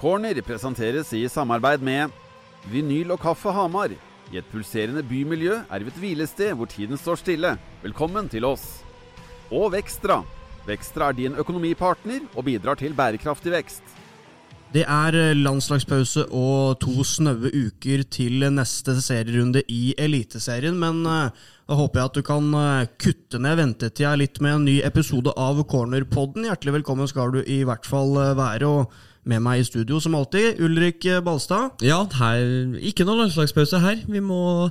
Corner presenteres i samarbeid med Vinyl og Kaffe Hamar. I et pulserende bymiljø er vi et hvilested hvor tiden står stille. Velkommen til oss. Og Vekstra. Vekstra er din økonomipartner og bidrar til bærekraftig vekst. Det er eh, landslagspause og to snaue uker til neste serierunde i Eliteserien, men eh, da håper jeg at du kan eh, kutte ned ventetida litt med en ny episode av Cornerpodden. Hjertelig velkommen skal du i hvert fall være. og med meg i studio som alltid, Ulrik Balstad. Ja, her, ikke noe landslagspause her. Vi må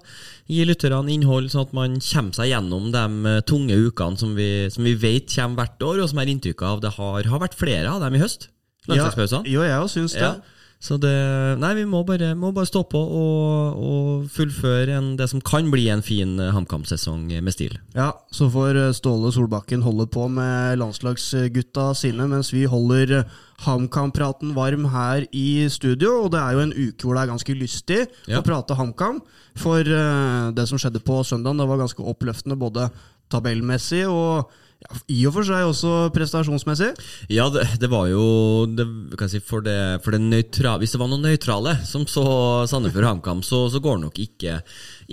gi lytterne innhold, sånn at man kommer seg gjennom de tunge ukene som vi, som vi vet kommer hvert år, og som er inntrykk av det har, har vært flere av dem i høst. Landslagspausene. Ja, jo, jeg òg syns det. Ja. Så det Nei, vi må bare, må bare stå på og, og fullføre en, det som kan bli en fin HamKam-sesong med stil. Ja, så får Ståle Solbakken holde på med landslagsgutta sine, mens vi holder HamKam-praten varm her i studio. Og det er jo en uke hvor det er ganske lystig ja. å prate HamKam. For det som skjedde på søndag, det var ganske oppløftende både tabellmessig og ja, I og for seg også prestasjonsmessig? Ja, det, det var jo det, si, for, det, for nøytra, Hvis det var noen nøytrale som så Sandefjord HamKam, så, så går det nok ikke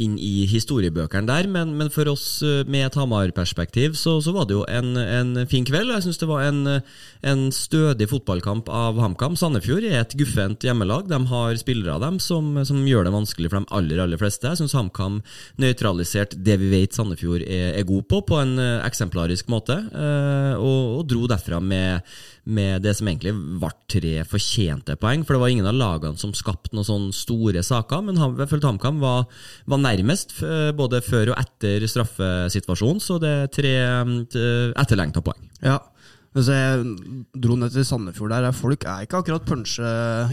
inn i historiebøkene der, men, men for oss eh, med et Hamar-perspektiv så, så, var det jo en, en fin kveld. Jeg syns det var en, en, stødig fotballkamp av HamKam. Sandefjord er et guffent hjemmelag. De har spillere av dem som, som, gjør det vanskelig for de aller aller fleste. Jeg syns HamKam nøytraliserte det vi vet Sandefjord er, er god på, på en eh, eksemplarisk måte eh, og, og dro derfra med, med, det som egentlig ble tre fortjente poeng. For det var ingen av lagene som skapte noen sånne store saker, men jeg følte HamKam var, var, nærmest eh, både før og etter straffesituasjonen, så det er tre eh, etterlengta poeng. Ja, så jeg dro ned til Sandefjord der. Folk er ikke akkurat punsje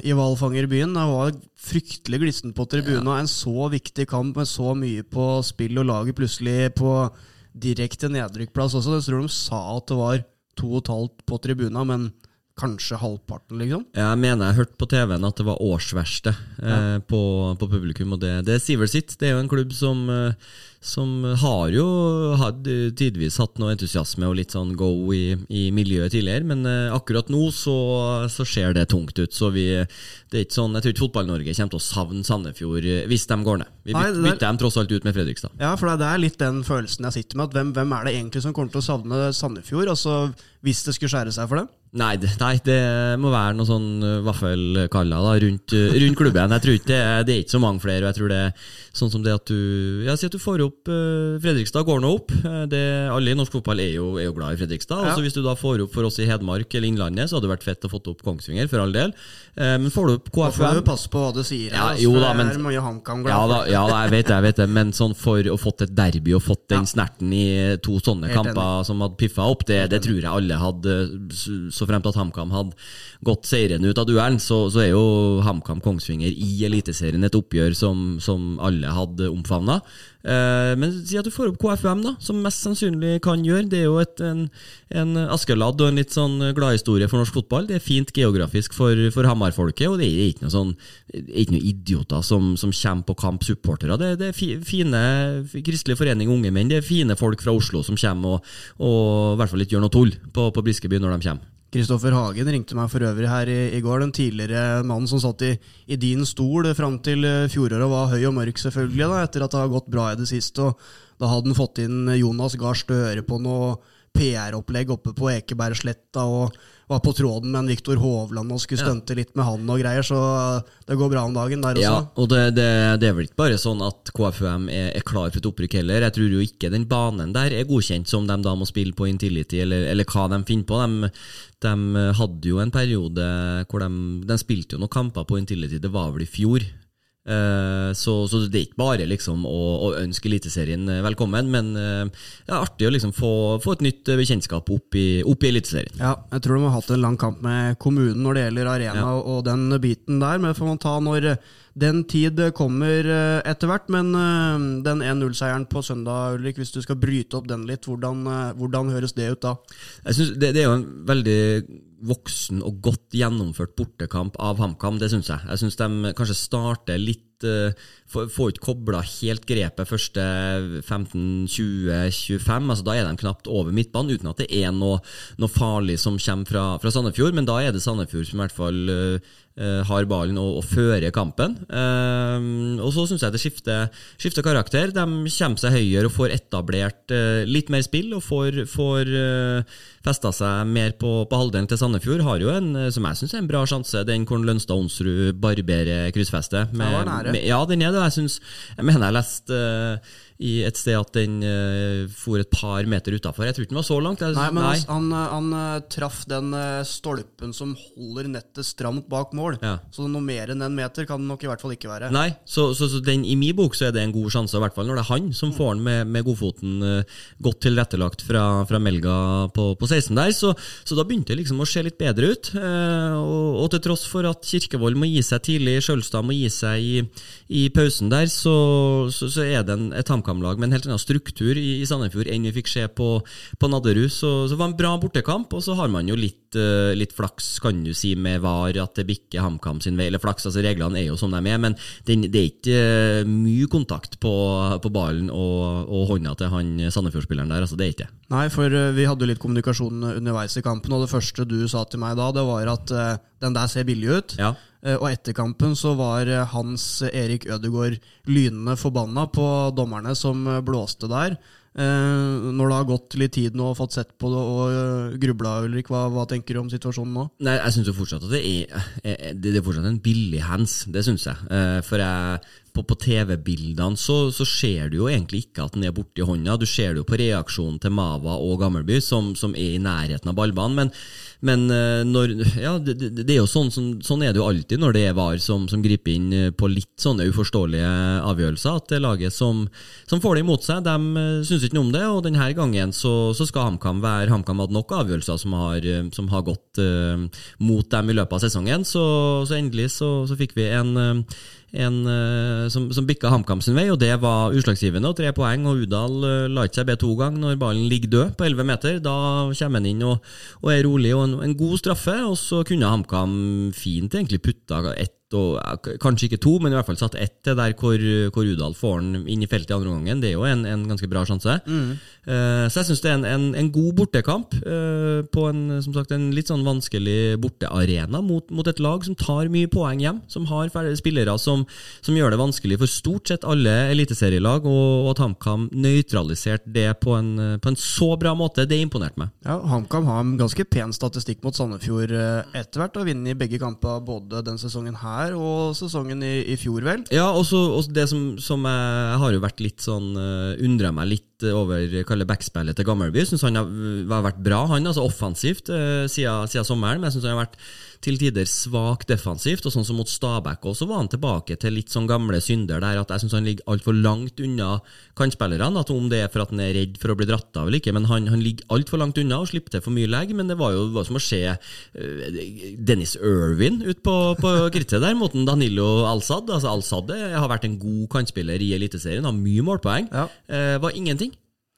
i hvalfangerbyen. Det var fryktelig glissent på tribunen. Ja. En så viktig kamp med så mye på spill, og laget plutselig på direkte nedrykkplass også. Jeg tror de sa at det var to og et halvt på tribuna, men kanskje halvparten, liksom? Jeg mener jeg hørte på TV-en at det var årsverste eh, på, på, publikum, og det, det sier vel sitt. Det er jo en klubb som eh, som har jo had, tidvis hatt noe entusiasme og litt sånn go i, i miljøet tidligere, men uh, akkurat nå så, så, ser det tungt ut. Så vi, det er ikke sånn, Jeg tror ikke Fotball-Norge kommer til å savne Sandefjord eh, hvis de går ned. Vi Nei, bytter der, dem tross alt ut med Fredrikstad. Ja, for det er litt den følelsen jeg sitter med. at Hvem, hvem er det egentlig som kommer til å savne Sandefjord? Altså, Hvis det skulle skjære seg for dem? Nei, nei, det må være noe sånn eh, vaffelkalla da, rundt, rundt klubben. Jeg tror ikke det, det, er ikke så mange flere. og jeg tror det sånn som det at du ja, si at du får opp uh, Fredrikstad går nå opp. Det, alle i norsk fotball er jo, er jo glad i Fredrikstad. Ja. Altså Hvis du da får opp for oss i Hedmark eller Innlandet, så hadde det vært fett å få opp Kongsvinger, for all del. Uh, men får du opp KFM Da får du passe på hva du sier. Ja, altså, jo, da, men, er mye HamKam glad ja, da, ja, da, jeg vet det, jeg vet det. Men sånn for å fått et derby og fått den snerten i to sånne Helt kamper enig. som hadde piffa opp, det, det tror jeg alle hadde, så fremt at HamKam hadde gått seirende ut av duellen, så, så er jo HamKam Kongsvinger i Eliteserien et oppgjør som, som alle hadde omfavna. Eh, men si at du får opp KFUM, da, som mest sannsynlig kan gjøre. Det er jo et, en, en Askeladd og en litt sånn gladhistorie for norsk fotball. Det er fint geografisk for, for Hamar-folket, og det er ikke noe sånn ikke noe idioter som, som kommer på kamp, supportere. Det, det, er fine Kristelig Forening Unge Menn, det er fine folk fra Oslo som kommer og, og i hvert fall ikke gjør noe tull på, på Briskeby når de kommer. Kristoffer Hagen ringte meg for øvrig her i, i går. Den tidligere mannen som satt i, i din stol fram til eh, fjoråret, var høy og mørk, selvfølgelig, da, etter at det har gått bra i det siste. Og da hadde han fått inn Jonas Gahr Støre på noe PR-opplegg oppe på Ekebergsletta. og var på tråden med en Viktor Hovland og skulle stunte litt med han og greier, så det går bra om dagen der også. Ja, og det, det, det er vel ikke bare sånn at KFUM er, er, klar for et opprykk heller. Jeg tror jo ikke den banen der er godkjent som de da må spille på Intility, eller, eller hva de finner på. De, de, hadde jo en periode hvor de, de spilte jo noen kamper på Intility, det var vel i fjor. Eh, så, så, det er ikke bare liksom å, å ønske Eliteserien eh, velkommen, men eh, det er artig å liksom få, få, et nytt bekjentskap opp i, opp i Eliteserien. Ja, jeg tror de har hatt en lang kamp med kommunen når det gjelder arena ja. og, den biten der, men får man ta når den tid kommer etter hvert. Men den 1-0-seieren på søndag, Ulrik, hvis du skal bryte opp den litt, hvordan, hvordan høres det ut da? Jeg synes det, det er jo en veldig voksen og godt gjennomført bortekamp av HamKam. Det syns jeg. Jeg syns de kanskje starter litt eh, Får ikke kobla helt grepet første 15-20-25. altså Da er de knapt over midtbanen, uten at det er noe, noe farlig som kommer fra, fra Sandefjord. Men da er det Sandefjord som i hvert fall eh, har ballen og, og fører kampen. Uh, og så syns jeg det skifter, skifter karakter. De kommer seg høyere og får etablert uh, litt mer spill og får, får uh, festa seg mer på, på halvdelen til Sandefjord. Har jo en, som jeg syns er en bra sjanse, den hvor Lønstad Onsrud barberer kryssfestet. Med, ja, den er det. Jeg, synes, jeg mener jeg leste eh, i et sted at den uh, for et par meter utafor. Jeg tror ikke den var så langt. Jeg, Nei, men nei. Han, han eh, traff den eh, stolpen som holder nettet stramt bak mål. Ja. Så noe mer enn en meter kan det nok i hvert fall ikke være. Nei, så, så, så den, i min bok så er det en god sjanse, i hvert fall når det er han som får den med, med godfoten uh, godt tilrettelagt fra, fra Melga på, på 16 der. Så, så da begynte det liksom å se litt bedre ut. Eh, og, og til tross for at Kirkevold må gi seg tidlig, Sjølstad må gi seg i, i pausen der, så, så, så er det en, et HamKam-lag med en helt annen struktur i, i Sandefjord enn vi fikk se på, på Nadderud. Så, så det var en bra bortekamp, og så har man jo litt, eh, litt flaks, kan du si, med VAR, at det bikker HamKam sin vei. Eller flaks, altså reglene er jo som de er, men den, det er ikke uh, mye kontakt på, på ballen og, og hånda til han Sandefjord-spilleren der. altså Det er ikke det. Nei, for eh, vi hadde jo litt kommunikasjon underveis i kampen, og det første du sa til meg da, det var at den der ser billig ut. Ja. Og etter kampen så var Hans Erik Ødegaard lynende forbanna på dommerne som blåste der. Eh, Når det har gått litt tid nå og fått sett på det og eh, grubla, Ulrik, hva, hva tenker du om situasjonen nå? Nei, jeg syns fortsatt at det er, eh, det er fortsatt en billig hands. Det syns jeg. For jeg, på, på TV-bildene så, så ser du jo egentlig ikke at den er borti hånda. Du ser det jo på reaksjonen til Mava og Gammelby, som, som er i nærheten av ballbanen. Men, men eh, når, ja, det, det, er jo sånn, sånn, sånn er det jo alltid når det er VAR som, som griper inn eh, på litt sånne uforståelige avgjørelser. At det laget som, som får det imot seg, de eh, syns ikke noe om det. Og denne gangen så, så skal HamKam være HamKam hadde nok avgjørelser som har, som har gått uh, mot dem i løpet av sesongen. Så, så endelig så, så fikk vi en en eh, som, som bikka HamKam sin vei, og det var utslagsgivende. og Tre poeng, og Udal eh, la ikke seg be to ganger når ballen ligger død på 11 meter. Da kommer han inn og, og er rolig, og en, en god straffe. Og så kunne HamKam fint egentlig putta ett og Kanskje ikke to, men i hvert fall satt ett til der hvor, hvor Udal får den inn i feltet i andre omgangen. Det er jo en, en ganske bra sjanse. Eh, så jeg syns det er en, en, en god bortekamp uh, på en, som sagt, en litt sånn vanskelig bortearena mot, mot et lag som tar mye poeng hjem. Som har spillere som, som gjør det vanskelig for stort sett alle eliteserielag. Og, og at HamKam nøytraliserte det på en, på en så bra måte, det imponerte meg. Ja, HamKam har en ganske pen statistikk mot Sandefjord eh, etter hvert. og vinner i begge kamper både den sesongen her og sesongen i, i fjor, vel. Ja, og det som, som jeg, har jo vært litt sånn uh, Undra meg litt over kalle backspillet til Gammelby. Syns han har, har vært bra, han, altså offensivt, siden, siden sommeren. Men jeg syns han har vært til tider svak defensivt. Og sånn som mot Stabæk også, var han tilbake til litt sånn gamle synder der at jeg syns han ligger altfor langt unna kantspillerne. At Om det er for at han er redd for å bli dratt av eller ikke, men han, han ligger altfor langt unna og slipper til for mye legg. Men det var jo det var som å se eh, Dennis Irwin ut på, på krittet der mot Danilo Alsad. Altså Alsad eh, har vært en god kantspiller i Eliteserien, har mye målpoeng. Ja. Eh, var ingenting.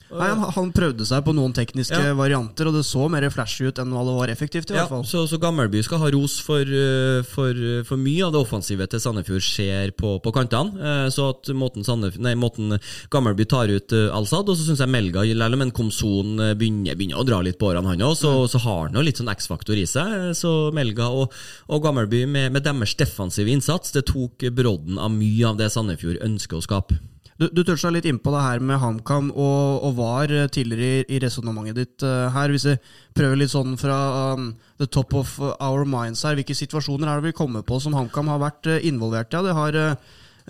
Nei, han, han prøvde seg på noen tekniske Ja. varianter, og det så mer flashy ut enn hva det var effektivt. i Ja, hvert fall. så, så Gammelby skal ha ros for, eh, for, for mye av det offensive til Sandefjord skjer på, på kantene. Eh, Så at måten, nei, måten Gammelby tar ut eh, Alsad, og så syns jeg Melga, selv om en Komson eh, begynner, begynner å dra litt på årene, han òg, så, så har han jo litt sånn X-faktor i seg. Eh, Så Melga og, og Gammelby med, med deres defensive innsats, det tok brodden av mye av det Sandefjord ønsker å skape. Du, du toucha litt innpå det her med HamKam og, og VAR eh, tidligere i, i resonnementet ditt eh, her. Hvis vi prøver litt sånn fra um, the top of our minds her, hvilke situasjoner er det vi kommer på som HamKam har vært eh, involvert i? Ja, det har,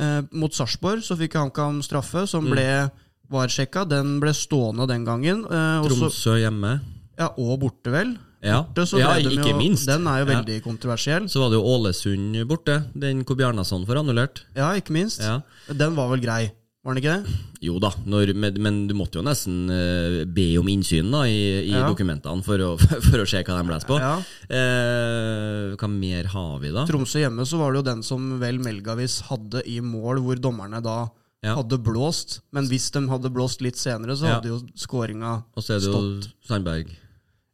eh, mot Sarpsborg så fikk HamKam straffe som ble VAR-sjekka. Den ble stående den gangen. eh, Tromsø hjemme. ja, og borte, vel. Ja, Borte, ja ikke jo- minst. Den er jo Ja. veldig kontroversiell. Så var det jo Ålesund borte, den hvor Bjarnason får annullert. Ja, ikke minst. Ja. Den var vel grei, var den ikke det? Jo da, når, men, men du måtte jo nesten uh, be om innsyn da, i, i Ja. dokumentene for å, for å se hva de leser på. Ja. Uh, hva mer har vi, da? Tromsø hjemme så var det jo den som vel Melgavis hadde i mål, hvor dommerne da Ja. hadde blåst. Men hvis de hadde blåst litt senere, så hadde jo skåringa Og så er det jo. Sandberg.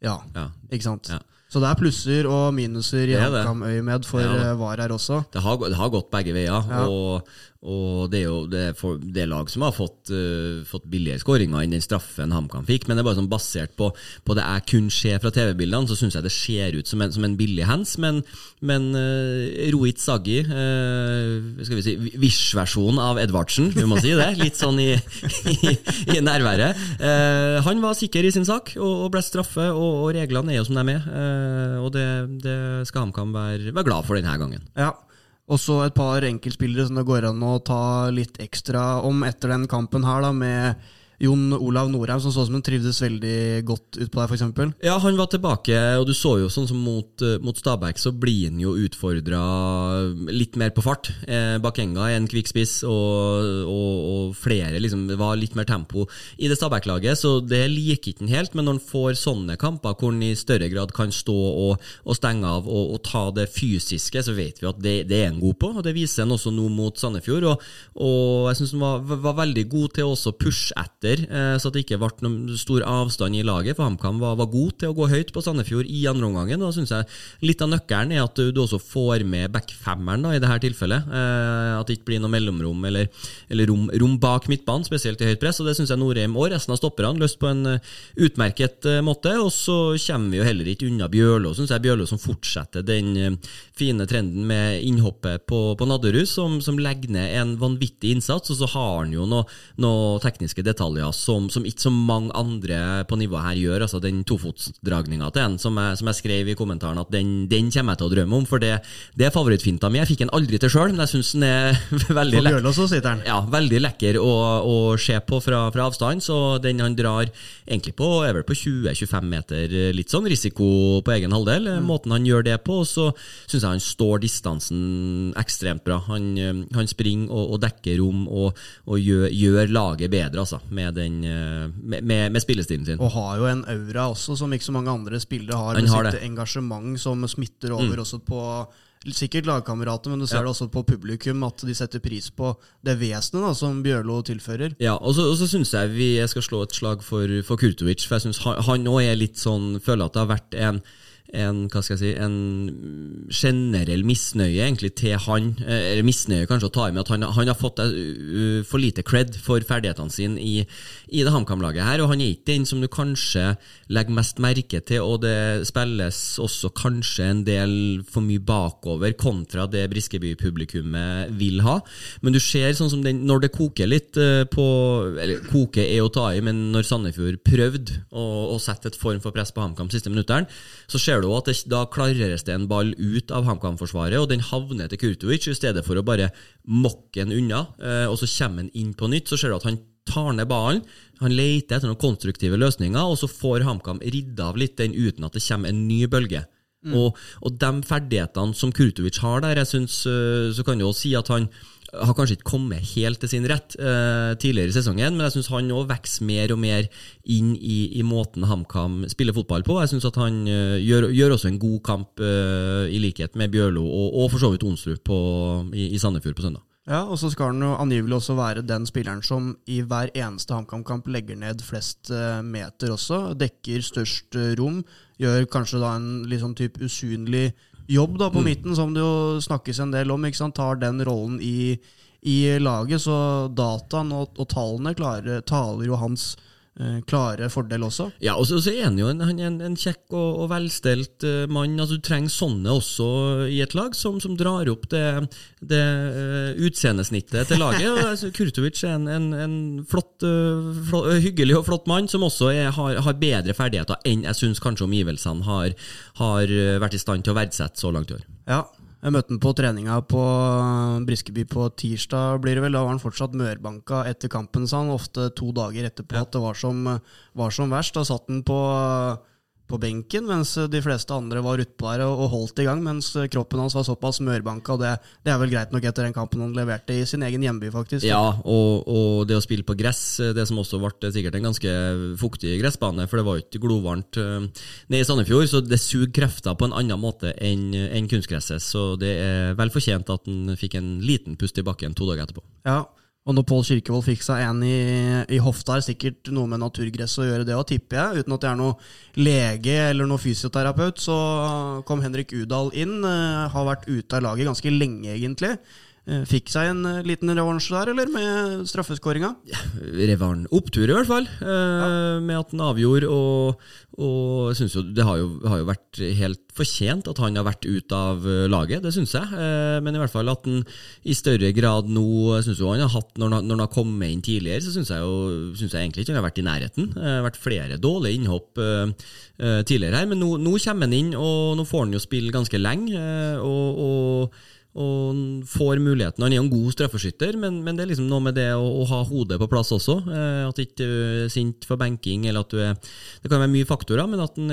Ja, Ja. ikke sant? Så det er plusser og minuser i. HamKam-øyemed for Ja, eh, VAR her også. Det har, det har gått begge veier. Ja. Og, Og det er jo det, er for, det lag som har fått, uh, fått billigere skåringer enn den straffen HamKam fikk, men det er bare sånn basert på, på det jeg kun ser fra TV-bildene, så syns jeg det ser ut som en, som en billig hands, men, men uh, Rohit Saggi, uh, skal vi si Wish-versjonen av Edvardsen, vi må si det, litt sånn i, i, i nærværet. Uh, han var sikker i sin sak og, og ble straffe, og, og, reglene er jo som de er, og det, det skal HamKam være, være glad for denne gangen. Ja, og så et par enkeltspillere som det går an å ta litt ekstra om etter den kampen her, da, med Jon Olav Norheim, som så ut som han trivdes veldig godt utpå der, f.eks. Ja, han var tilbake, og du så jo sånn som mot, eh, mot Stabæk, så blir han jo utfordra litt mer på fart. Eh, Bakenga er en kvikk spiss, og, og, og, flere liksom, var litt mer tempo i det Stabæk-laget, så det liker ikke han helt. Men når han får sånne kamper hvor han i større grad kan stå og, og stenge av og, ta det fysiske, så vet vi at det, det, er han god på. og Det viser han også nå mot Sandefjord. Og jeg syns han var, var, veldig god til å pushe etter etter, eh, så det ikke ble noen stor avstand i laget. For HamKam var, var, god til å gå høyt på Sandefjord i andre omgangen. Da synes jeg Litt av nøkkelen er at du, du også får med backfemmeren i dette tilfellet. Eh, at det ikke blir noe mellomrom eller, eller rom, rom, bak midtbanen, spesielt i høyt press. og Det syns jeg Norheim og resten av stopperne løst på en uh, utmerket måte. Og så kommer vi jo heller ikke unna Bjørlo, syns jeg. Bjørlo som fortsetter den fine trenden med innhoppet på, på Nadderud, som, som, legger ned en vanvittig innsats. Og så har han jo noen noe tekniske detaljer detaljer som, som, ikke så mange andre på nivået her gjør. altså Den tofotsdragninga til en, som jeg, som jeg, skrev i kommentaren, at den, den, kommer jeg til å drømme om. For det, det er favorittfinta mi. Jeg fikk den aldri til sjøl, men jeg syns den er veldig, lek ja, veldig lekker å, å, se på fra, fra, avstand. Så den han drar egentlig på, er vel på 20-25 meter, litt sånn risiko på egen halvdel. Mm. Måten han gjør det på, så syns jeg han står distansen ekstremt bra. Han, han springer og, og, dekker rom og, og gjør, gjør, laget bedre, altså. Med med, den, eh, med, med, med, spillestilen sin. Og har jo en aura også, som ikke så mange andre spillere har. med sitt engasjement som smitter over mm. også på sikkert lagkamerater, men du ser ja. det også på publikum at de setter pris på det vesenet da, som Bjørlo tilfører. Ja, og så, og så syns jeg vi skal slå et slag for, for Kurtovic, for jeg syns han òg er litt sånn Føler at det har vært en en, hva skal jeg si, en generell misnøye egentlig til han. Eh, eller misnøye kanskje å ta i med at han, han har fått uh, for lite cred for ferdighetene sine i, i det HamKam-laget her. Og han er ikke den som du kanskje legger mest merke til, og det spilles også kanskje en del for mye bakover kontra det Briskeby-publikummet vil ha. Men du ser sånn som den, når det koker litt uh, på Eller koke er å ta i, men når Sandefjord prøvde å, å sette et form for press på HamKam siste minutteren, så ser du at det, da klareres det en ball ut av HamKam-forsvaret, og den havner til Kurtovic i stedet for å bare mokke den unna, eh, og så kommer han inn på nytt. Så ser du at han tar ned ballen, han leter etter noen konstruktive løsninger, og så får HamKam ridda av litt den uten at det kommer en ny bølge. Mm. Og, og, de ferdighetene som Kurtovic har der, jeg synes, eh, så kan du også si at han har kanskje ikke kommet helt til sin rett uh, tidligere i sesongen, men jeg syns han òg vokser mer og mer inn i, i måten HamKam spiller fotball på. Jeg syns at han uh, gjør, gjør, også en god kamp, uh, i likhet med Bjørlo og, og for så vidt Onsrud i, i Sandefjord på søndag. Ja, og så skal han jo angivelig også være den spilleren som i hver eneste HamKam-kamp legger ned flest meter også. Dekker størst rom. Gjør kanskje da en litt sånn type usynlig jobb da på mm. midten, som det jo snakkes en del om. ikke sant? Tar den rollen i, i laget. Så dataen og, og tallene klarer, taler jo hans klare fordel også. Ja, og så, er han jo en, en, en kjekk og, og velstelt uh, mann. Altså, du trenger sånne også i et lag, som, som drar opp det, det uh, utseendesnittet til laget. Og, altså, Kurtovic er en, en flott, uh, flott, hyggelig og flott mann, som også er, har, har, bedre ferdigheter enn jeg syns kanskje omgivelsene har, har vært i stand til å verdsette så langt i år. Ja, jeg møtte han på treninga på Briskeby på tirsdag, blir det vel. Da var han fortsatt mørbanka etter kampen, sa han. Ofte to dager etterpå ja. at det var som, var som verst. Da satt han på på benken, mens de fleste andre var ruttbare og holdt i gang, mens kroppen hans var såpass mørbanka. og det, det, er vel greit nok etter den kampen han leverte i sin egen hjemby, faktisk. Ja, og, og, det å spille på gress, det som også ble sikkert en ganske fuktig gressbane, for det var jo ikke glovarmt nede i Sandefjord, så det suger krefter på en annen måte enn en kunstgresset. Så det er vel fortjent at han fikk en liten pust i bakken to dager etterpå. Ja, og når Pål Kirkevold fikk seg en i, i hofta, er sikkert noe med naturgress å gjøre det òg, tipper jeg. Uten at jeg er noe lege eller noe fysioterapeut, så kom Henrik Udal inn. Uh, har vært ute av laget ganske lenge, egentlig. Eh, Fikk seg en eh, liten revansj der, eller, med straffeskåringa? Revan opptur, i hvert fall, eh, med at han avgjorde. Og, og synes jo det har jo, har jo vært helt fortjent at han har vært ute av laget, det syns jeg. Eh, men i hvert fall at han i større grad nå synes jo han har hatt, Når han, når han har kommet inn tidligere, så syns jeg, jo- synes jeg egentlig ikke han har vært i nærheten. Det har vært flere dårlige innhopp tidligere her, men nå, nå kommer han inn, og nå får han jo spille ganske lenge. og, og og får muligheten. Han er en god straffeskytter, men, men det er liksom noe med det å, å ha hodet på plass også. Eh, at ikke du er sint for benking, eller at du er Det kan være mye faktorer, men at han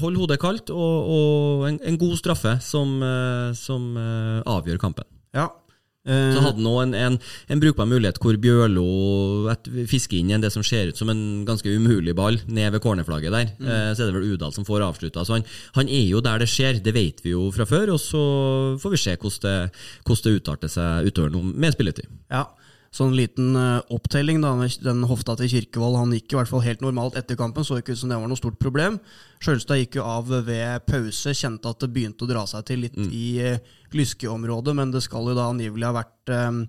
holder hodet kaldt, og, og en, en god straffe som, eh, som eh, avgjør kampen. Ja. Eh, Så hadde han også en, en, en brukbar mulighet hvor Bjørlo fisker inn en det som ser ut som en ganske umulig ball ned ved cornerflagget der. Mm. så er det vel Udal som får avslutta. Så han, han er jo der det skjer, det vet vi jo fra før. Og så får vi se hvordan det, hvordan det utarter seg utover nå med spilletid. Ja, sånn liten eh, opptelling da, den hofta til Kirkevold. Han gikk i hvert fall helt normalt etter kampen, så ikke ut som det var noe stort problem. Sjølstad gikk jo av ved pause, kjente at det begynte å dra seg til litt i eh, lyskeområdet, men det skal jo da angivelig ha vært eh,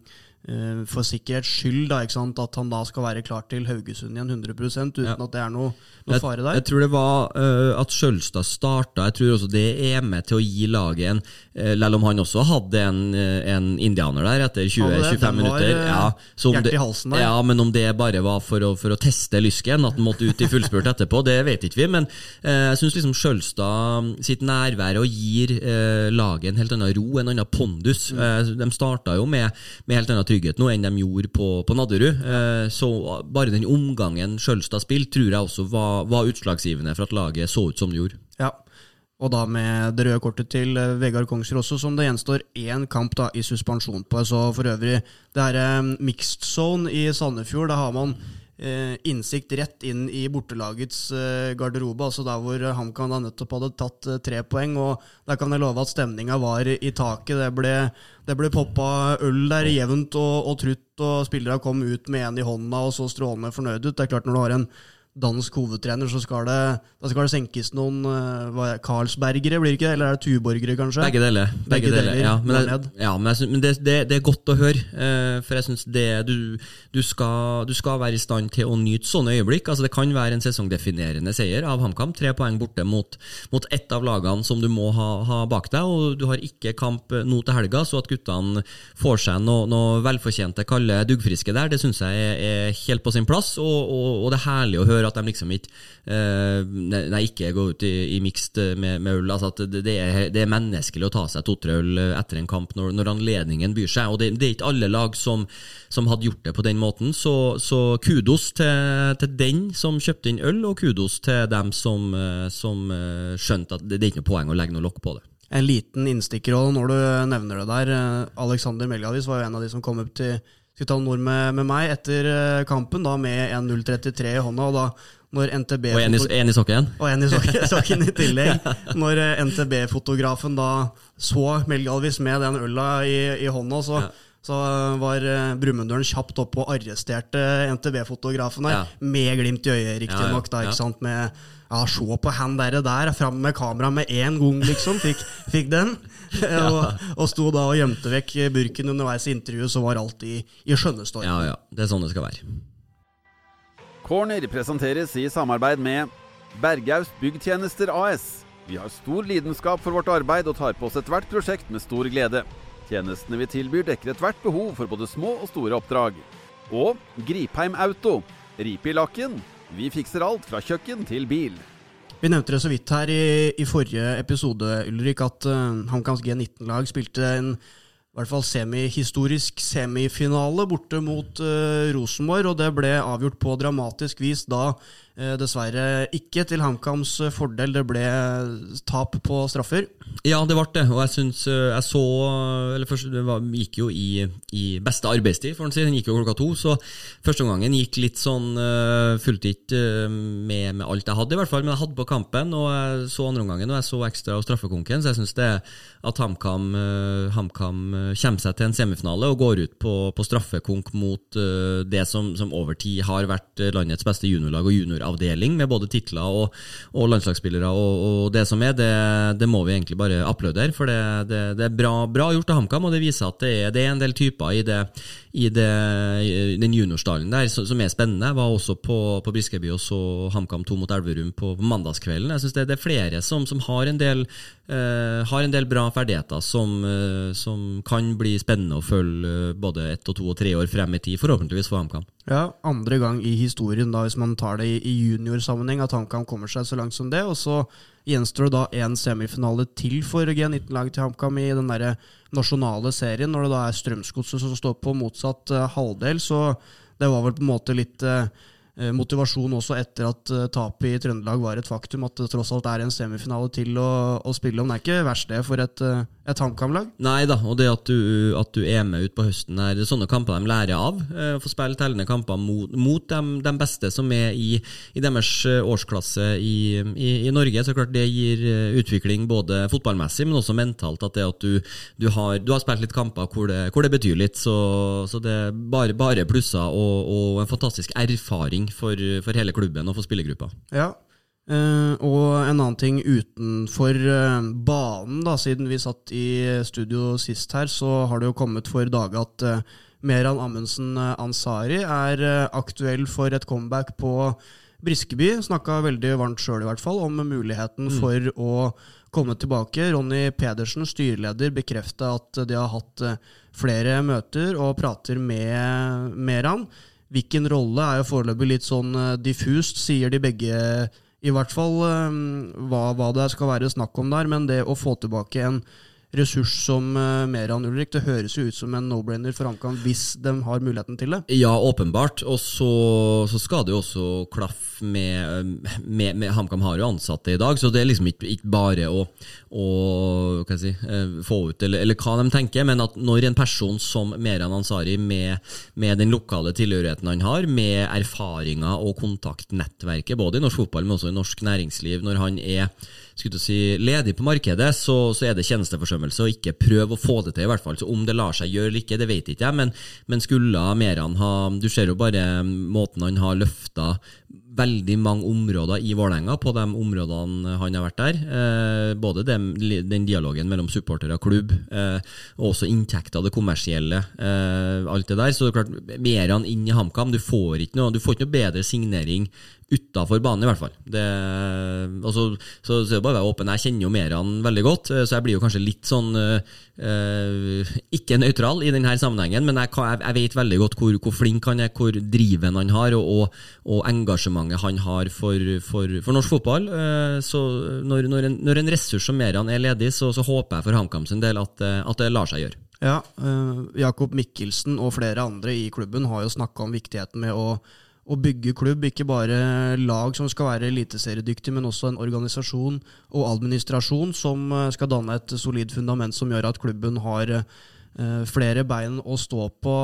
for sikkerhets skyld da, at han da skal være klar til Haugesund igjen 100 uten Ja. at det er noe, noe fare der. jeg tror det var uh, at Skjølstad starta. Jeg tror også det er med til å gi laget en uh, Selv om han også hadde en, en indianer der etter 20-25 minutter. Ja, hjertet i halsen der. Ja, Men om det bare var for å, for å teste lysken, at han måtte ut i fullspurt etterpå, det vet ikke vi. Men uh, jeg syns liksom Skjølstad sitt nærvær og gir laget en helt annen ro, en annen pondus. Mm. Eh, de starta jo med, med helt annen trygghet nå enn de gjorde på, på Nadderud. Eh, så bare den omgangen Skjølstad spilte, tror jeg også var, var utslagsgivende for at laget så ut som det gjorde. Ja, og da med det røde kortet til eh, Vegard Kongsrud også, som det gjenstår én kamp da i suspensjon på. Så for øvrig, det er eh, mixed zone i Sandefjord. Da har man innsikt rett inn i bortelagets eh, garderobe, altså der hvor HamKam da nettopp hadde tatt eh, tre poeng. Og der kan jeg love at stemninga var i taket. Det ble, det ble poppa øl der jevnt og, og trutt, og spillere kom ut med en i hånda og så strålende fornøyd ut. Det er klart når du har en dansk hovedtrener, så skal det, skal det senkes noen uh, hva er, Karlsbergere, blir det ikke det? Eller er det tuborgere, kanskje? Begge deler. Begge deler Ja, men, det, ja, men, syns- men det, det, det er godt å høre. eh, for jeg syns det du, du, skal, du skal være i stand til å nyte sånne øyeblikk. Altså Det kan være en sesongdefinerende seier av HamKam. Tre poeng borte mot, mot ett av lagene som du må ha, ha bak deg. Og du har ikke kamp eh, nå til helga, så at guttene får seg noe, noe velfortjente kalde duggfriske der, det syns jeg er, er helt på sin plass. Og, og, og det er herlig å høre at de liksom ikke uh, Nei, ikke går ut i, i mixed med, med øl. Altså det, det, er, det er menneskelig å ta seg to-tre øl etter en kamp når, når anledningen byr seg. Og det, det er ikke alle lag som, som hadde gjort det på den måten. Så, så kudos til, til den som kjøpte inn øl, og kudos til dem som, eh, som eh, skjønte at det, det er ikke noe poeng å legge noe lokk på det. En liten innstikker også når du nevner det der. Eh, Alexander Melgavis var jo en av de som kom opp til skulle ta nord med, med meg etter eh, kampen, da med en 0,33 i hånda. og da når NTB Og en i, i sokken. Og en i sokken, sokken i tillegg. Når eh, NTB-fotografen da så Melgalvis med den øla i, i hånda, så, Ja. så eh, var Brumunddølen kjapt opp og arresterte NTB-fotografen der, Ja. med glimt i øyet, riktignok. Ja, ja, ja. Ja, sant, med ja, se på han der, der fram med kamera med en gang, liksom. Fikk, fikk den. og, og sto da og gjemte vekk burken underveis i intervjuet, så var alt i, i skjønnestorm. Ja, ja. Det er sånn det skal være. Corner presenteres i samarbeid med Bergaust Byggtjenester AS. Vi har stor lidenskap for vårt arbeid og tar på oss ethvert prosjekt med stor glede. Tjenestene vi tilbyr dekker ethvert behov for både små og store oppdrag. Og Gripheim Auto. Rip i lakken. Vi fikser alt fra kjøkken til bil. Vi nevnte det så vidt her i, i forrige episode, Ulrik, at uh, HamKams G19-lag spilte en i hvert fall semihistorisk semifinale borte mot uh, Rosenborg, og det ble avgjort på dramatisk vis da eh, dessverre ikke til HamKams fordel. Det ble tap på straffer. Ja, det ble det. Og jeg syns eh, Jeg så Eller først, det var, gikk jo i, i beste arbeidstid, får en si. Den gikk jo klokka to. Så første omgangen gikk litt sånn Fulgte ikke eh, med, med alt jeg hadde, i hvert fall. Men jeg hadde på kampen, og jeg så andre omgangen, og jeg så ekstra og straffekonken. Så jeg syns det at HamKam ham eh, kommer seg til en semifinale og går ut på, på straffekonk mot eh, det som, som over tid har vært eh, landets beste juniorlag og junior herreavdeling med både titler og, og landslagsspillere og, og, det som er, det, det, må vi egentlig bare applaudere. For det, det, det er bra, bra, gjort av HamKam, og det viser at det er, er en del typer i, i, den juniorstallen der som er spennende. Jeg var også på, på Briskeby og så HamKam 2 mot Elverum på, på mandagskvelden. Jeg synes det, er flere som, som har, en del, uh, har en del bra ferdigheter som, uh, som kan bli spennende å følge uh, både ett og to og tre år frem i tid, forhåpentligvis for HamKam. Ja, andre gang i historien, da, hvis man tar det i, juniorsammenheng, at HamKam kommer seg så langt som det. Og så gjenstår det da en semifinale til for G19-laget til HamKam i den der nasjonale serien, når det da er Strømsgodset som står på motsatt uh, halvdel. Så det var vel på en måte litt Eh, motivasjon også etter at uh, tapet i Trøndelag var et faktum. At det tross alt er en semifinale til å, å spille om. Det er ikke verst det for et, uh, et HamKam-lag? Nei da, og det at du, at du er med ut på høsten her, er sånne kamper de lærer av. å Få spille tellende kamper mot, mot de, de, beste som er i, i deres årsklasse i, i, i, Norge. Så klart det gir utvikling både fotballmessig, men også mentalt. At det at du, du, har, du har, spilt litt kamper hvor det, hvor det betyr litt. Så, så det er bare, bare plusser og, og en fantastisk erfaring for, for hele klubben og for spillergruppa. Ja, Uh, og en annen ting utenfor uh, banen, da, siden vi satt i studio sist her, så har det jo kommet for dage at uh, Meran Amundsen Ansari er aktuell for et comeback på Briskeby. Snakka veldig varmt sjøl i hvert fall om muligheten mm. for å komme tilbake. Ronny Pedersen, styreleder, bekrefta at de har hatt flere møter og prater med Meran. Hvilken rolle er jo foreløpig litt sånn uh, diffust, sier de begge. I hvert fall um, hva, hva, det skal være snakk om der, men det å få tilbake en ressurs som uh, Meran Ulrik. Det høres jo ut som en no-brainer for HamKam hvis de har muligheten til det. Ja, åpenbart. Og så, så skal det jo også klaffe med, med, med HamKam har jo ansatte i dag, så det er liksom ikke, ikke bare å, å si, eh, få ut eller, eller, hva de tenker, men at når en person som Meran Ansari, med, med den lokale tilhørigheten han har, med erfaringer og kontaktnettverket, både i norsk fotball, men også i norsk næringsliv, når han er skulle si, ledig på markedet, så, så, er det tjenesteforsømmelse å ikke prøve å få det til, i hvert fall. Så Om det lar seg gjøre eller ikke, det vet ikke jeg, men, men skulle Meran ha Du ser jo bare måten han har løfta veldig mange områder i Vålerenga på de områdene han har vært der. Eh, både den, den, dialogen mellom supportere og klubb, eh, og også inntekter, det kommersielle. Eh, alt det der. Så det er klart, mer han inn i HamKam, du får ikke noe, du får ikke noe bedre signering utafor banen, i hvert fall. Det, så, så, det bare være åpen. Jeg kjenner jo Meran veldig godt, eh, så jeg blir jo kanskje litt sånn uh, Ikke nøytral i denne sammenhengen, men jeg, jeg vet veldig godt hvor, hvor, flink han er, hvor driven han har, og, og, engasjementet han har for, for, for norsk fotball. Uh, så når, når, en, når, en, ressurs som Meran er ledig, så, så håper jeg for HamKam sin del at, at det lar seg gjøre. Ja, Jakob Mikkelsen og flere andre i klubben har jo snakka om viktigheten med å å bygge klubb, ikke bare lag som skal være eliteseriedyktige, men også en organisasjon og administrasjon som eh, skal danne et solid fundament som gjør at klubben har uh, flere bein å stå på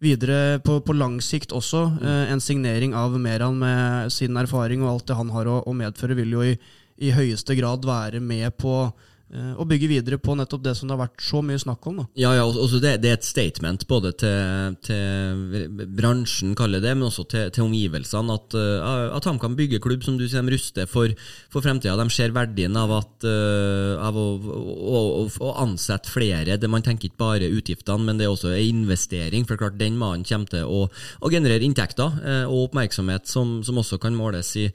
videre på, på lang sikt også. Uh, en signering av Meran med sin erfaring og alt det han har å, å medføre, vil jo i, i høyeste grad være med på Eh, og bygge videre på nettopp det som det har vært så mye snakk om. Da. Ja, ja også det, det, er et statement både til, til bransjen, kaller det, men også til, til omgivelsene. At, uh, at HamKam bygger klubb som du sier, de ruster for, for fremtida. De ser verdien av, at, uh, av å, å, å, å, ansette flere. Det, man tenker ikke bare utgiftene, men det er også en investering. For klart den mannen kommer til å, å generere inntekter og oppmerksomhet som, som, også kan måles i,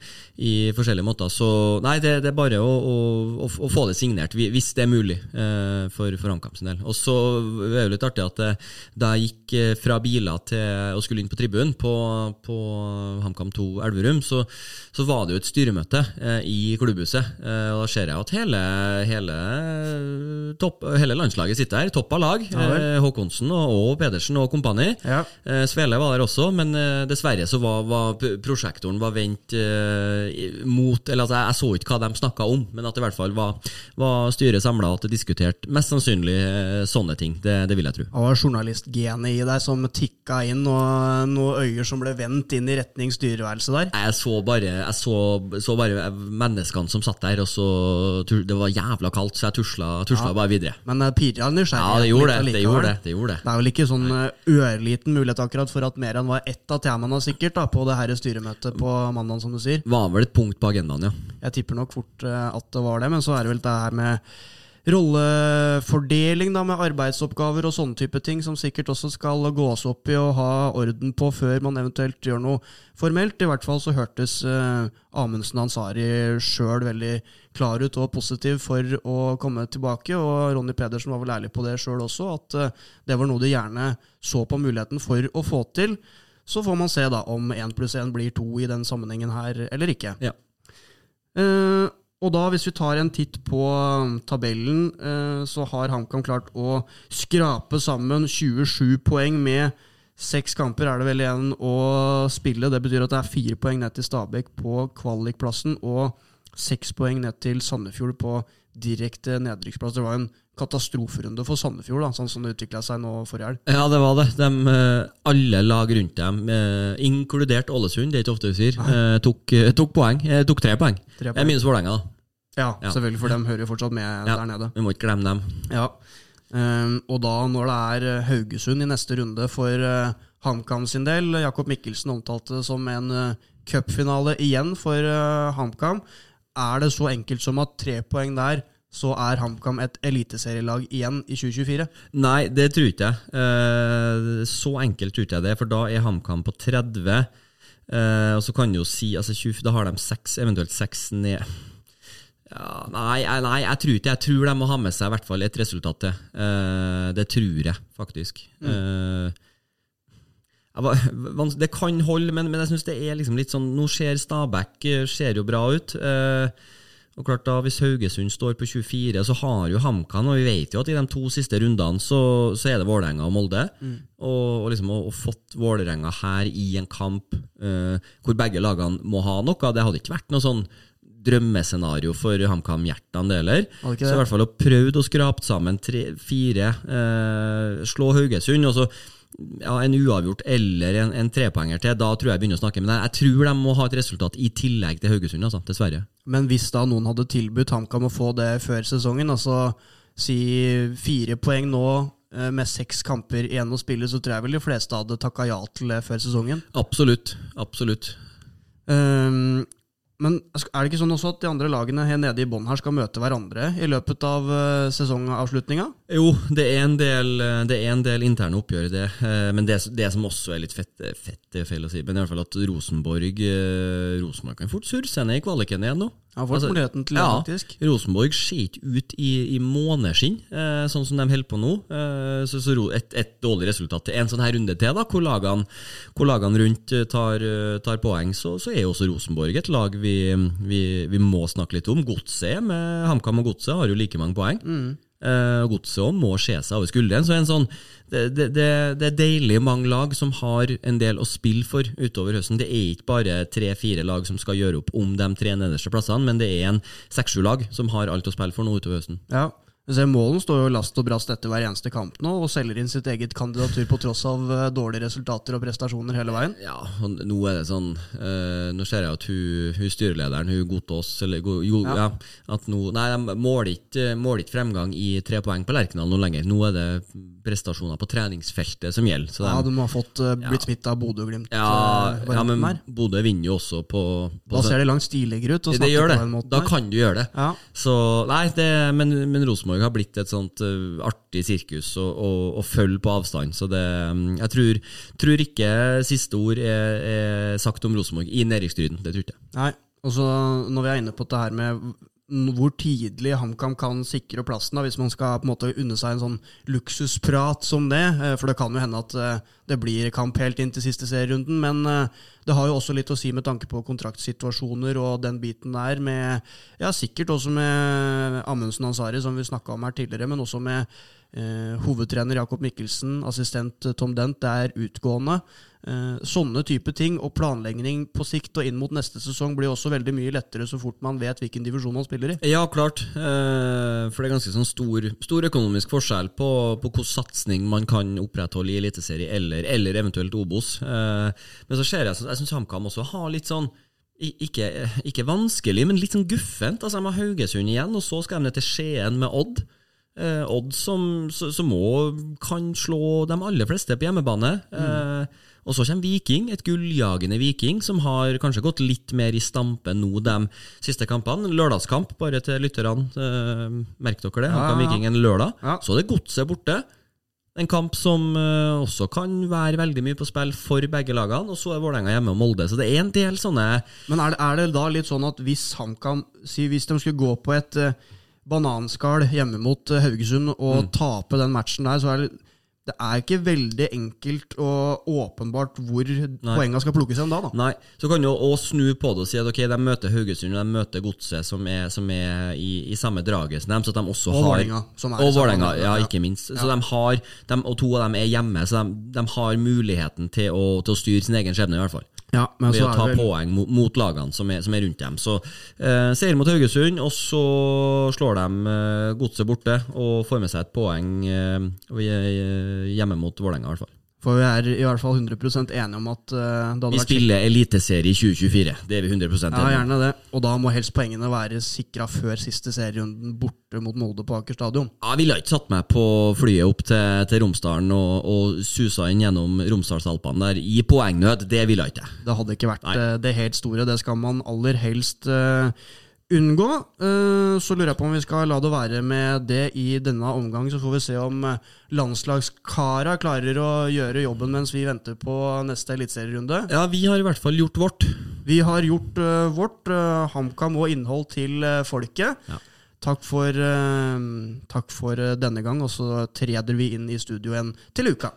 i forskjellige måter. Så nei, det, det er bare å, få det signert. Vi, hvis det er mulig eh, for, for HamKam sin del. Og så er det litt artig at eh, da jeg gikk eh, fra biler til å skulle inn på tribunen på, på HamKam 2 Elverum, så, så, var det jo et styremøte i klubbhuset. Eh, og da ser jeg at hele, hele, topp, hele landslaget sitter her. Topp av lag. Ja, Håkonsen og, og, Pedersen og kompani. Ja. Svele var der også, men dessverre så var, var prosjektoren var vendt mot Eller altså, jeg, jeg så ikke hva de snakka om, men at det i hvert fall var, var styret samla og at det diskuterte mest sannsynlig eh, sånne ting. Det, det vil jeg tro. Det var journalistgenet i deg som tikka inn, og noen øyer som ble vendt inn i retning styreværelset der. Jeg så bare, jeg så, så bare menneskene som satt der, og så Det var jævla kaldt, så jeg tusla, tusla bare videre. Men det pirra nysgjerrigheten. Ja, det gjorde det. Det gjorde det. det, gjorde det. Det er vel ikke sånn eh, ørliten mulighet akkurat for at mer enn var ett av temaene sikkert da, på det her styremøtet på mandag, som du sier. Var vel et punkt på agendaen, ja. Jeg tipper nok fort eh, at det var det, men så er det vel det her med rollefordeling da, med arbeidsoppgaver og sånne type ting, som sikkert også skal gås opp i og ha orden på før man eventuelt gjør noe formelt. I hvert fall så hørtes eh, Amundsen Ansari sjøl veldig klar ut og positiv for å komme tilbake, og Ronny Pedersen var vel ærlig på det sjøl også, at eh, det var noe de gjerne så på muligheten for å få til. Så får man se da om én pluss én blir to i den sammenhengen her, eller ikke. Ja. Eh, og da, hvis vi tar en titt på um, tabellen, eh, så har HamKam klart å skrape sammen 27 poeng med seks kamper er det vel igjen å spille. Det betyr at det er fire poeng ned til Stabæk på kvalikplassen, og seks poeng ned til Sandefjord på direkte nedrykksplass. Det var en katastroferunde for Sandefjord, da, sånn som det utvikla seg nå forrige helg. Ja, det var det. De, eh, alle lag rundt dem, eh, inkludert Ålesund, det er ikke ofte vi sier, eh, tok, tok poeng. Tok tre poeng. Tre poeng. Minus Vålerenga, da. Ja, Ja. selvfølgelig, for de hører jo fortsatt med Ja. der nede. Vi må ikke glemme dem. Ja, Ehm, og da når det er Haugesund i neste runde for uh, HamKam sin del Jakob Mikkelsen omtalte det som en uh, cupfinale igjen for eh, HamKam. Er det så enkelt som at tre poeng der, så er HamKam et eliteserielag igjen i 2024? Nei, det tror ikke jeg. Eh, så enkelt tror ikke jeg det, for da er HamKam på 30. Eh, og så kan du jo si altså 20, Da har de seks, eventuelt seks ned. Ja, nei, nei, jeg tror ikke Jeg tror de må ha med seg i hvert fall et resultat til. Eh, det tror jeg faktisk. Vans- det kan holde, men, men jeg syns det er liksom litt sånn Nå ser Stabæk ser jo bra ut. Eh, og klart da, Hvis Haugesund står på 24, så har jo HamKam Og vi vet jo at i de to siste rundene så, så er det Vålerenga og Molde. Og, og liksom å, å fått Vålerenga her i en kamp uh, hvor begge lagene må ha noe, det hadde ikke vært noe sånn drømmescenario for HamKam-hjertene, det heller. Så i hvert fall å prøvd å skrape sammen tre, fire, eh, slå Haugesund, og så ja, en uavgjort eller en, en trepoenger til, da tror jeg jeg begynner å snakke. Men jeg, jeg tror de må ha et resultat i tillegg til Haugesund, altså, dessverre. Men hvis da noen hadde tilbudt HamKam å få det før sesongen, altså si fire poeng nå eh, med seks kamper igjen å spille, så tror jeg vel de fleste hadde takka ja til det før sesongen. Absolutt. Absolutt. Ehm, men er det ikke sånn også at de andre lagene her nede i bånn her skal møte hverandre i løpet av uh, sesongavslutninga? Jo, det er en del, det er en del interne oppgjør i det. eh, Men det, det som også er litt fett, fett det er feil å si, men i hvert fall at Rosenborg eh, Rosenborg kan fort surre seg ned i kvaliken igjen nå. Har fått Altså, muligheten til det, ja, faktisk. Rosenborg ser ikke ut i, i måneskinn, eh, sånn som de holder på nå. Eh, så så et, et dårlig resultat til en sånn her runde til, da, hvor lagene, hvor lagene rundt eh, tar, eh, tar poeng, så, så er jo også Rosenborg et lag vi, vi, vi må snakke litt om. Godset med HamKam og Godset har jo like mange poeng. Og Godset òg må se seg over skulderen. Så en sånn, det, det, det, det er deilig mange lag som har en del å spille for utover høsten. Det er ikke bare tre-fire lag som skal gjøre opp om de tre nederste plassene, men det er en seks-sju lag som har alt å spille for nå utover høsten. Ja. Målen står jo last og brast etter hver eneste kamp nå, og selger inn sitt eget kandidatur på tross av eh, dårlige resultater og prestasjoner hele veien. Ja, og nå er det sånn eh, Nå ser jeg at hun, hun styrelederen, hun Gotaas eller Go- jo, Ja. ja. at nå Nei, de måler ikke, måler ikke fremgang i tre poeng på Lerkendal nå lenger. Nå er det prestasjoner på treningsfeltet som gjelder. Så Ja, de, De har fått uh, blitt Ja. smitta av Bodø-Glimt. ja, ja, men. Bodø vinner jo også på, på Da ser det langt stiligere ut å det snakke gjør det. på den måten. Da kan du gjøre det. Ja. Så, nei, det, men, men Rosenborg har blitt et sånt uh, artig sirkus å, å, å følge på avstand. Så det, mm, jeg tror, tror ikke siste ord er, er sagt om Rosenborg i nedrykksstriden. Det tror ikke jeg. Nei, og så når vi er inne på det her med hvor tidlig HamKam kan sikre plassen, da, hvis man skal på en måte unne seg en sånn luksusprat som det. eh, For det kan jo hende at eh, det blir kamp helt inn til siste serierunden. Men eh, det har jo også litt å si med tanke på kontraktsituasjoner og den biten der. Med, ja, sikkert også med Amundsen Ansari, som vi snakka om her tidligere, men også med eh, hovedtrener Jakob Mikkelsen, assistent Tom Dent, det er utgående. Eh, sånne type ting og planlegging på sikt og inn mot neste sesong blir også veldig mye lettere så fort man vet hvilken divisjon man spiller i. Ja, klart. Eh, for det er ganske sånn stor, stor økonomisk forskjell på, på hvilken satsing man kan opprettholde i Eliteserie eller, eller eventuelt Obos. Eh, men så ser jeg Jeg syns HamKam også har litt sånn ikke, ikke, vanskelig, men litt sånn guffent. Altså, De har Haugesund igjen, og så skal de ned til Skien med Odd. Eh, Odd som, som òg kan slå de aller fleste på hjemmebane. Mm. Eh, og så kommer Viking, et gulljagende Viking, som har kanskje gått litt mer i stampe nå de siste kampene. Lørdagskamp, bare til lytterne. Eh, merk dere det. Ja, ja, Viking en lørdag. Ja. Så er det Godset borte. En kamp som eh, også kan være veldig mye på spill for begge lagene. Og så er Vålerenga hjemme og Molde. Så det er en del sånne Men er det, er det da litt sånn at hvis HamKam si, Hvis de skulle gå på et eh, bananskall hjemme mot Haugesund og mm. tape den matchen der, så er det det er ikke veldig enkelt og åpenbart hvor poengene skal plukkes hen da, da. Nei, Så kan du også snu på det og si at ok, de møter Haugesund og de møter Godset, som er, som er i, i, samme draget som dem. Så at de også og har Vålerenga. Og Vålerenga, ja, ikke minst. Ja. Så de har, de, Og to av dem er hjemme, så de, de har muligheten til å, til å styre sin egen skjebne, i hvert fall. Ja, ved å ta vel... poeng mot, mot lagene som er, som er, rundt dem. Så eh, Seier mot Haugesund, og så slår de eh, Godset borte og får med seg et poeng eh, hjemme mot Vålerenga, i hvert fall. For vi er i hvert fall 100 enige om at uh, Vi spiller Eliteserie i 2024. Det er vi 100 enige om. Ja, gjerne det. Og da må helst poengene være sikra før siste serierunden borte mot Molde på Aker stadion. Ja, Jeg ville ikke satt meg på flyet opp til, til Romsdalen og, og susa inn gjennom Romsdalsalpene der i poengnød. Det ville jeg ikke. Det hadde ikke vært Nei. Eh, det helt store. Det skal man aller helst uh, unngå. Eh, så lurer jeg på om vi skal la det være med det i denne omgang. Så får vi se om eh, landslagskara klarer å gjøre jobben mens vi venter på neste eliteserierunde. Ja, vi har i hvert fall gjort vårt. Vi har gjort uh, vårt. HamKam og innhold til folket. Ja. Takk for, takk for denne gang, og så treder vi inn i studio igjen til uka.